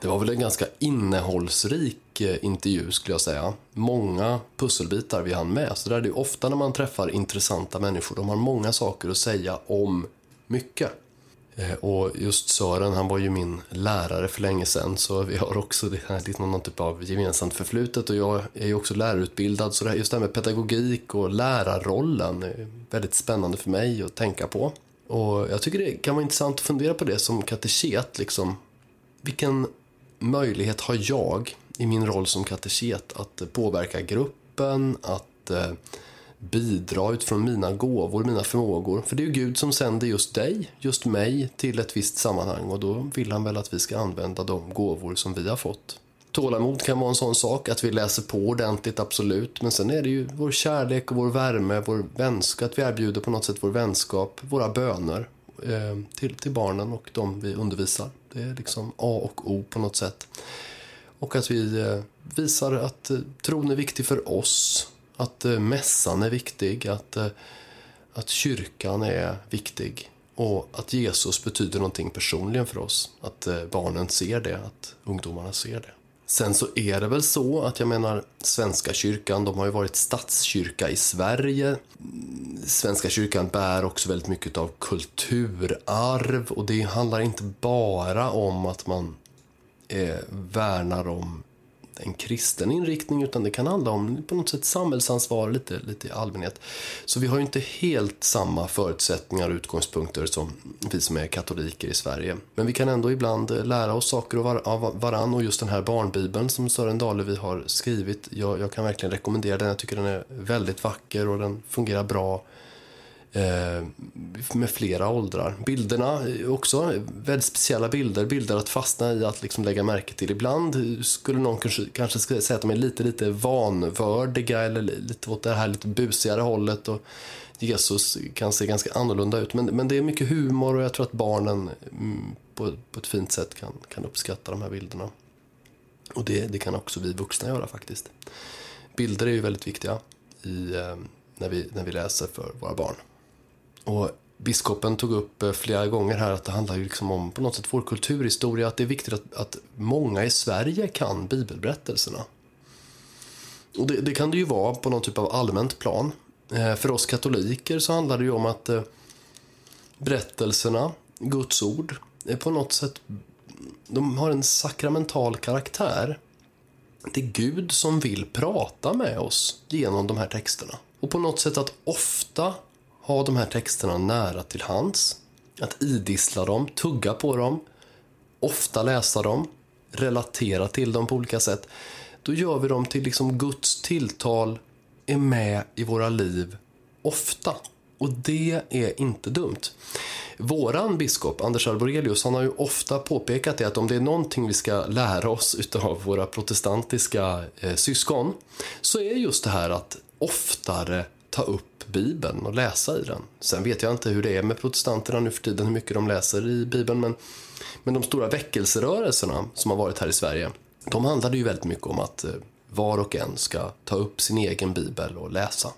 Det var väl en ganska innehållsrik eh, intervju skulle jag säga. Många pusselbitar vi hann med. Så där är det ofta när man träffar intressanta människor. De har många saker att säga om mycket. Eh, och just Sören, han var ju min lärare för länge sedan så vi har också det här, någon typ av gemensamt förflutet och jag är ju också lärarutbildad så det här, just det här med pedagogik och lärarrollen är väldigt spännande för mig att tänka på. Och jag tycker det kan vara intressant att fundera på det som kateket, liksom. Vilken möjlighet har jag i min roll som kateket att påverka gruppen, att eh, bidra utifrån mina gåvor, mina förmågor. För det är ju Gud som sänder just dig, just mig, till ett visst sammanhang och då vill han väl att vi ska använda de gåvor som vi har fått. Tålamod kan vara en sån sak, att vi läser på ordentligt, absolut. Men sen är det ju vår kärlek och vår värme, vår vänskap, att vi erbjuder på något sätt vår vänskap, våra böner eh, till, till barnen och de vi undervisar. Det är liksom A och O på något sätt. Och att vi eh, visar att eh, tron är viktig för oss, att eh, mässan är viktig, att, eh, att kyrkan är viktig och att Jesus betyder någonting personligen för oss. Att eh, barnen ser det, att ungdomarna ser det. Sen så är det väl så att jag menar Svenska kyrkan, de har ju varit statskyrka i Sverige. Svenska kyrkan bär också väldigt mycket av kulturarv och det handlar inte bara om att man eh, värnar om en kristen inriktning utan det kan handla om på något sätt samhällsansvar lite, lite i allmänhet. Så vi har ju inte helt samma förutsättningar och utgångspunkter som vi som är katoliker i Sverige. Men vi kan ändå ibland eh, lära oss saker av varann och just den här barnbibeln som Sören Dalevi har skrivit, jag, jag kan verkligen rekommendera den. Jag tycker den är väldigt vacker och den fungerar bra Eh, med flera åldrar. Bilderna också, väldigt speciella bilder. Bilder att fastna i, att liksom lägga märke till. Ibland skulle någon kanske, kanske säga att de är lite, lite vanvördiga eller lite åt det här lite busigare hållet. Och Jesus kan se ganska annorlunda ut. Men, men det är mycket humor och jag tror att barnen mm, på, på ett fint sätt kan, kan uppskatta de här bilderna. Och det, det kan också vi vuxna göra faktiskt. Bilder är ju väldigt viktiga i, eh, när, vi, när vi läser för våra barn. Och biskopen tog upp eh, flera gånger här att det handlar ju liksom om på något sätt vår kulturhistoria, att det är viktigt att, att många i Sverige kan bibelberättelserna. Och det, det, kan det ju vara på någon typ av allmänt plan. Eh, för oss katoliker så handlar det ju om att eh, berättelserna, Guds ord, är på något sätt, de har en sakramental karaktär. Det är Gud som vill prata med oss genom de här texterna. Och på något sätt att ofta ha de här texterna nära till hands, att idissla dem, tugga på dem, ofta läsa dem, relatera till dem på olika sätt. Då gör vi dem till liksom Guds tilltal är med i våra liv ofta. Och det är inte dumt. Våran biskop, Anders Arborelius, han har ju ofta påpekat det att om det är någonting vi ska lära oss utav våra protestantiska eh, syskon så är just det här att oftare ta upp Bibeln och läsa i den. Sen vet jag inte hur det är med protestanterna nu för tiden, hur mycket de läser i Bibeln, men, men de stora väckelserörelserna som har varit här i Sverige, de handlade ju väldigt mycket om att eh, var och en ska ta upp sin egen bibel och läsa.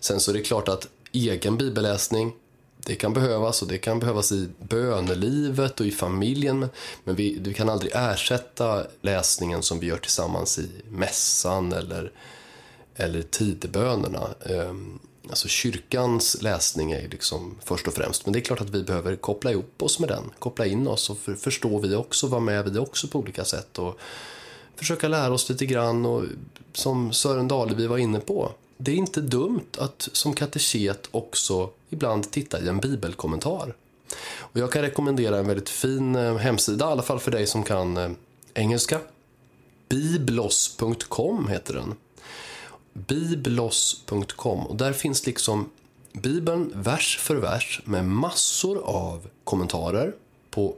Sen så är det klart att egen bibelläsning, det kan behövas och det kan behövas i bönelivet och i familjen. Men vi, vi kan aldrig ersätta läsningen som vi gör tillsammans i mässan eller eller tidebönerna. Ehm, alltså kyrkans läsning är liksom först och främst, men det är klart att vi behöver koppla ihop oss med den, koppla in oss och för, förstå vi också, vara med vi också på olika sätt och försöka lära oss lite grann och som Sören Dalevi var inne på, det är inte dumt att som kateket också ibland titta i en bibelkommentar. Och jag kan rekommendera en väldigt fin eh, hemsida, i alla fall för dig som kan eh, engelska. Biblos.com heter den biblos.com och där finns liksom Bibeln vers för vers med massor av kommentarer på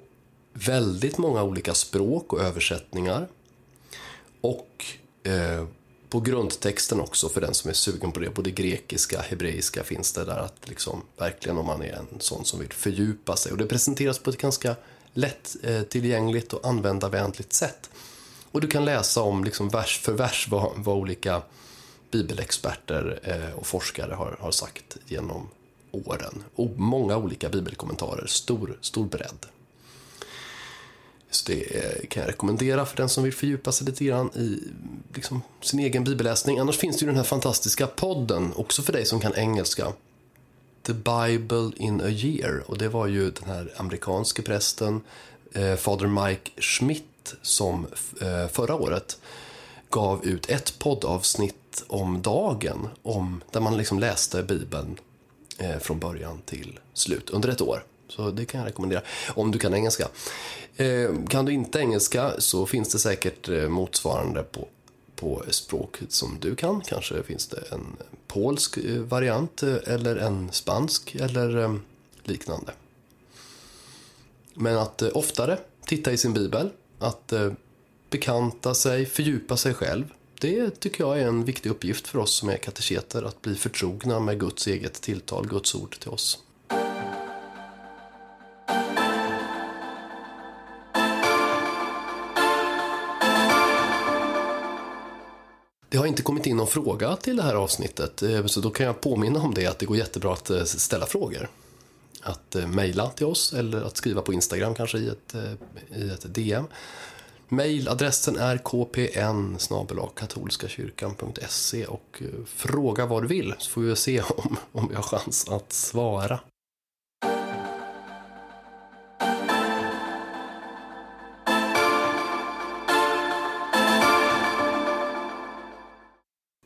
väldigt många olika språk och översättningar. Och eh, på grundtexten också för den som är sugen på det. Både grekiska, hebreiska finns det där att liksom verkligen om man är en sån som vill fördjupa sig. Och det presenteras på ett ganska lätt eh, tillgängligt och användarvänligt sätt. Och du kan läsa om liksom vers för vers vad, vad olika bibelexperter eh, och forskare har, har sagt genom åren. Och många olika bibelkommentarer, stor, stor bredd. Så det eh, kan jag rekommendera för den som vill fördjupa sig lite grann i liksom, sin egen bibelläsning. Annars finns det ju den här fantastiska podden, också för dig som kan engelska. The Bible in a year. Och det var ju den här amerikanske prästen eh, Fader Mike Schmidt som eh, förra året gav ut ett poddavsnitt om dagen om, där man liksom läste Bibeln eh, från början till slut under ett år. Så det kan jag rekommendera om du kan engelska. Eh, kan du inte engelska så finns det säkert eh, motsvarande på, på språk som du kan. Kanske finns det en polsk eh, variant eh, eller en spansk eller eh, liknande. Men att oftare titta i sin bibel, att bekanta sig, fördjupa sig själv. Det tycker jag är en viktig uppgift för oss som är kateketer, att bli förtrogna med Guds eget tilltal, Guds ord till oss. Det har inte kommit in någon fråga till det här avsnittet, eh, så då kan jag påminna om det att det går jättebra att eh, ställa frågor. Att eh, mejla till oss eller att skriva på Instagram kanske i ett, i ett DM. Mailadressen är kpn katolskakyrkan.se och eh, fråga vad du vill så får vi se om, om vi har chans att svara.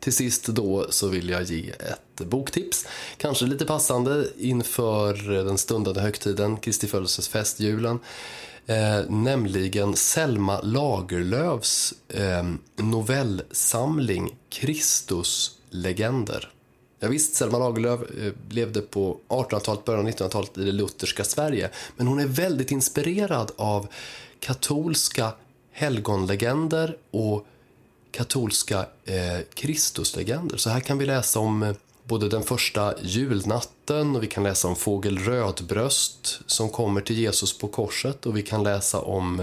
Till sist då så vill jag ge ett boktips. Kanske lite passande inför den stundande högtiden, Kristi födelsesfest, julen. Eh, nämligen Selma Lagerlöfs eh, novellsamling Kristuslegender. Ja, visst, Selma Lagerlöf eh, levde på 1800-talet, början av 1900-talet i det lutherska Sverige. Men hon är väldigt inspirerad av katolska helgonlegender och katolska eh, Kristuslegender. Så här kan vi läsa om eh, både den första julnatten och vi kan läsa om fågel Rödbröst som kommer till Jesus på korset och vi kan läsa om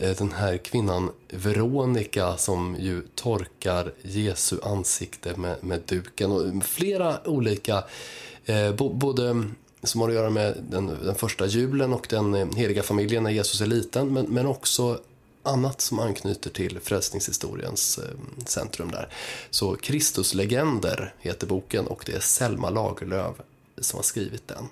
eh, den här kvinnan Veronica som ju torkar Jesu ansikte med, med duken och flera olika, eh, både som har att göra med den, den första julen och den eh, heliga familjen när Jesus är liten men, men också annat som anknyter till frälsningshistoriens eh, centrum där. Så Kristuslegender heter boken och det är Selma Lagerlöf som har skrivit den.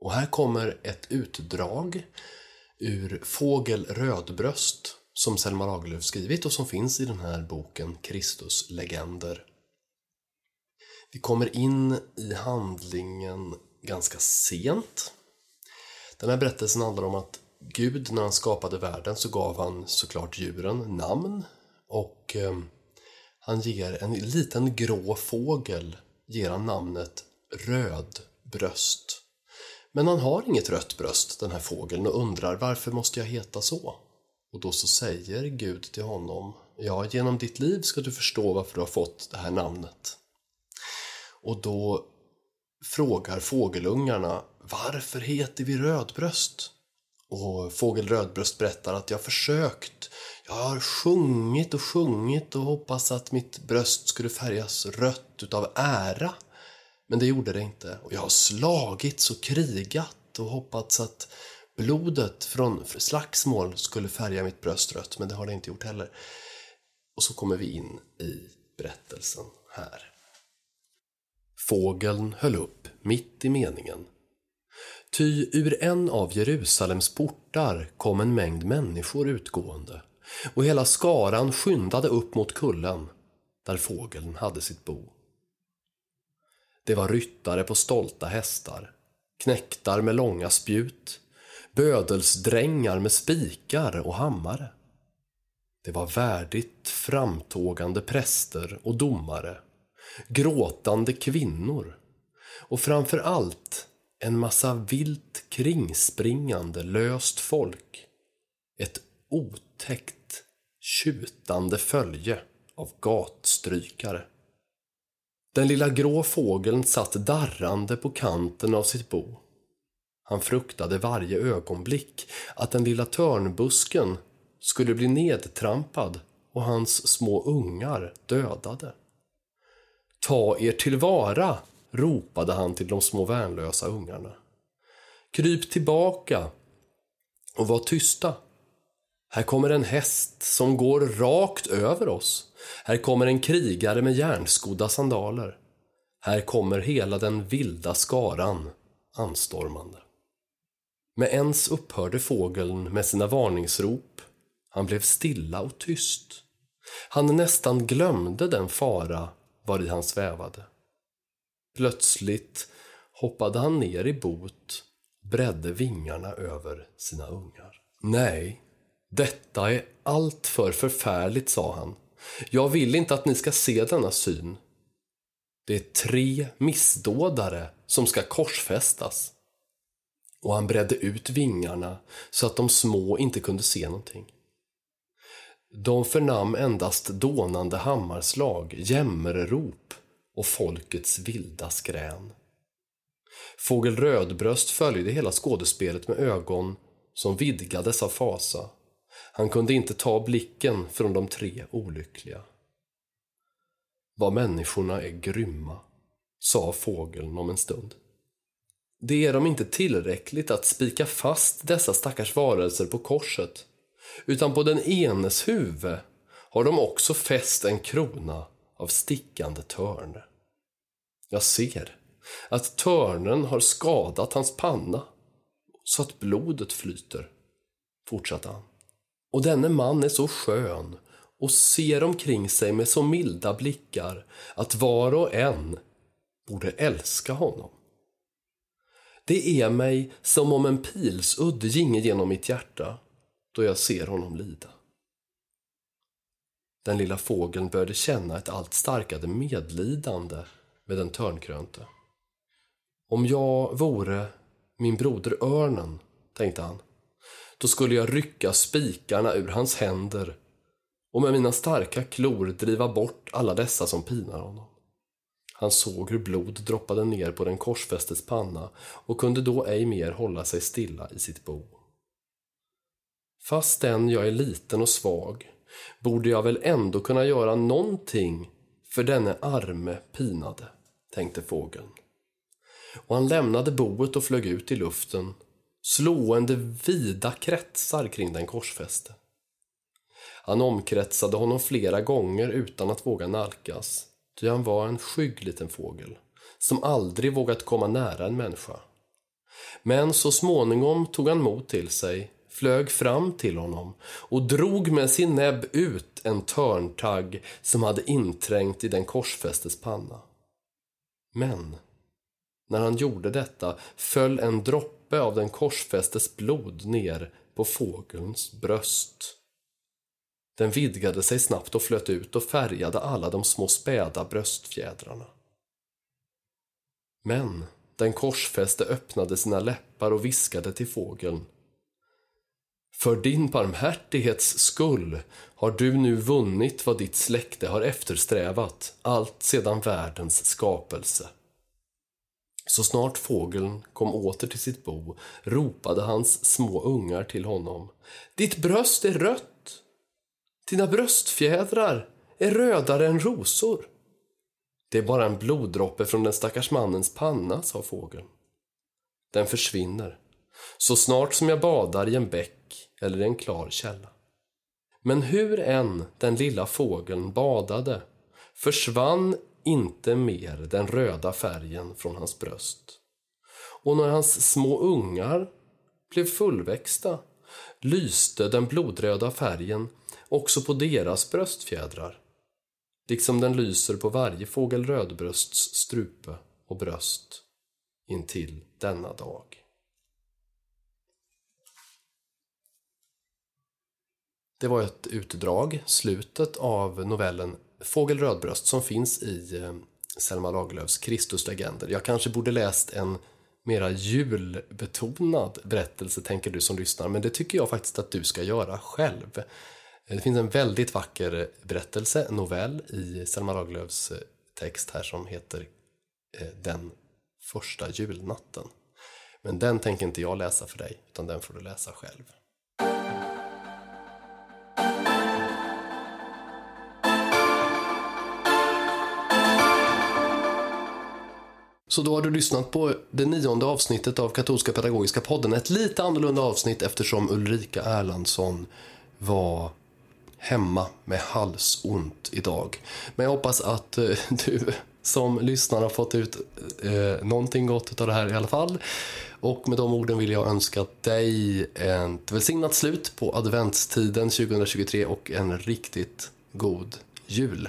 Och här kommer ett utdrag ur Fågel Rödbröst som Selma Lagerlöf skrivit och som finns i den här boken Kristuslegender vi kommer in i handlingen ganska sent. Den här berättelsen handlar om att Gud, när han skapade världen, så gav han såklart djuren namn. Och eh, han ger en liten grå fågel ger han namnet Rödbröst. Men han har inget rött bröst, den här fågeln, och undrar varför måste jag heta så? Och då så säger Gud till honom, ja, genom ditt liv ska du förstå varför du har fått det här namnet. Och då frågar fågelungarna varför heter vi rödbröst? Och fågel rödbröst berättar att jag försökt. Jag har sjungit och sjungit och hoppats att mitt bröst skulle färgas rött utav ära. Men det gjorde det inte. Och jag har slagits och krigat och hoppats att blodet från slagsmål skulle färga mitt bröst rött, men det har det inte gjort heller. Och så kommer vi in i berättelsen här. Fågeln höll upp mitt i meningen. Ty ur en av Jerusalems portar kom en mängd människor utgående och hela skaran skyndade upp mot kullen där fågeln hade sitt bo. Det var ryttare på stolta hästar, knäktar med långa spjut, bödelsdrängar med spikar och hammare. Det var värdigt framtågande präster och domare gråtande kvinnor och framför allt en massa vilt kringspringande löst folk. Ett otäckt, tjutande följe av gatstrykare. Den lilla grå fågeln satt darrande på kanten av sitt bo. Han fruktade varje ögonblick att den lilla törnbusken skulle bli nedtrampad och hans små ungar dödade. Ta er tillvara, ropade han till de små värnlösa ungarna. Kryp tillbaka och var tysta. Här kommer en häst som går rakt över oss. Här kommer en krigare med järnskodda sandaler. Här kommer hela den vilda skaran anstormande. Med ens upphörde fågeln med sina varningsrop. Han blev stilla och tyst. Han nästan glömde den fara vari han svävade. Plötsligt hoppade han ner i bot, bredde vingarna över sina ungar. Nej, detta är allt för förfärligt, sa han. Jag vill inte att ni ska se denna syn. Det är tre missdådare som ska korsfästas. Och han bredde ut vingarna så att de små inte kunde se någonting. De förnam endast dånande hammarslag, jämmerrop och folkets vilda skrän. Fågel Rödbröst följde hela skådespelet med ögon som vidgades av fasa. Han kunde inte ta blicken från de tre olyckliga. Vad människorna är grymma, sa fågeln om en stund. Det är de inte tillräckligt att spika fast dessa stackars varelser på korset, utan på den enes huvud har de också fäst en krona av stickande törn. Jag ser att törnen har skadat hans panna så att blodet flyter, fortsatte han. Och denne man är så skön och ser omkring sig med så milda blickar att var och en borde älska honom. Det är mig som om en pilsudd ginge genom mitt hjärta då jag ser honom lida. Den lilla fågeln började känna ett allt starkare medlidande med den törnkrönte. Om jag vore min broder örnen, tänkte han, då skulle jag rycka spikarna ur hans händer och med mina starka klor driva bort alla dessa som pinar honom. Han såg hur blod droppade ner på den korsfästes panna och kunde då ej mer hålla sig stilla i sitt bo. Fastän jag är liten och svag borde jag väl ändå kunna göra någonting för denne arme pinade, tänkte fågeln. Och han lämnade boet och flög ut i luften, slående vida kretsar kring den korsfäste. Han omkretsade honom flera gånger utan att våga nalkas, ty han var en skygg liten fågel, som aldrig vågat komma nära en människa. Men så småningom tog han mod till sig, flög fram till honom och drog med sin näbb ut en törntagg som hade inträngt i den korsfästes panna. Men när han gjorde detta föll en droppe av den korsfästes blod ner på fågelns bröst. Den vidgade sig snabbt och flöt ut och färgade alla de små späda bröstfjädrarna. Men den korsfäste öppnade sina läppar och viskade till fågeln. För din barmhärtighets skull har du nu vunnit vad ditt släkte har eftersträvat allt sedan världens skapelse. Så snart fågeln kom åter till sitt bo ropade hans små ungar till honom. Ditt bröst är rött. Dina bröstfjädrar är rödare än rosor. Det är bara en bloddroppe från den stackars mannens panna, sa fågeln. Den försvinner så snart som jag badar i en bäck eller i en klar källa. Men hur än den lilla fågeln badade försvann inte mer den röda färgen från hans bröst. Och när hans små ungar blev fullväxta lyste den blodröda färgen också på deras bröstfjädrar, liksom den lyser på varje fågel rödbrösts strupe och bröst intill denna dag. Det var ett utdrag, slutet av novellen Fågel Rödbröst som finns i eh, Selma Lagerlöfs Kristuslegender. Jag kanske borde läst en mera julbetonad berättelse, tänker du som lyssnar, men det tycker jag faktiskt att du ska göra själv. Eh, det finns en väldigt vacker berättelse, en novell, i Selma Lagerlöfs eh, text här som heter Den första julnatten. Men den tänker inte jag läsa för dig, utan den får du läsa själv. Så då har du lyssnat på det nionde avsnittet av Katolska Pedagogiska podden. Ett lite annorlunda avsnitt eftersom Ulrika Erlandsson var hemma med halsont idag. Men jag hoppas att eh, du som lyssnar har fått ut eh, någonting gott av det här i alla fall. Och med de orden vill jag önska dig ett välsignat slut på adventstiden 2023 och en riktigt god jul.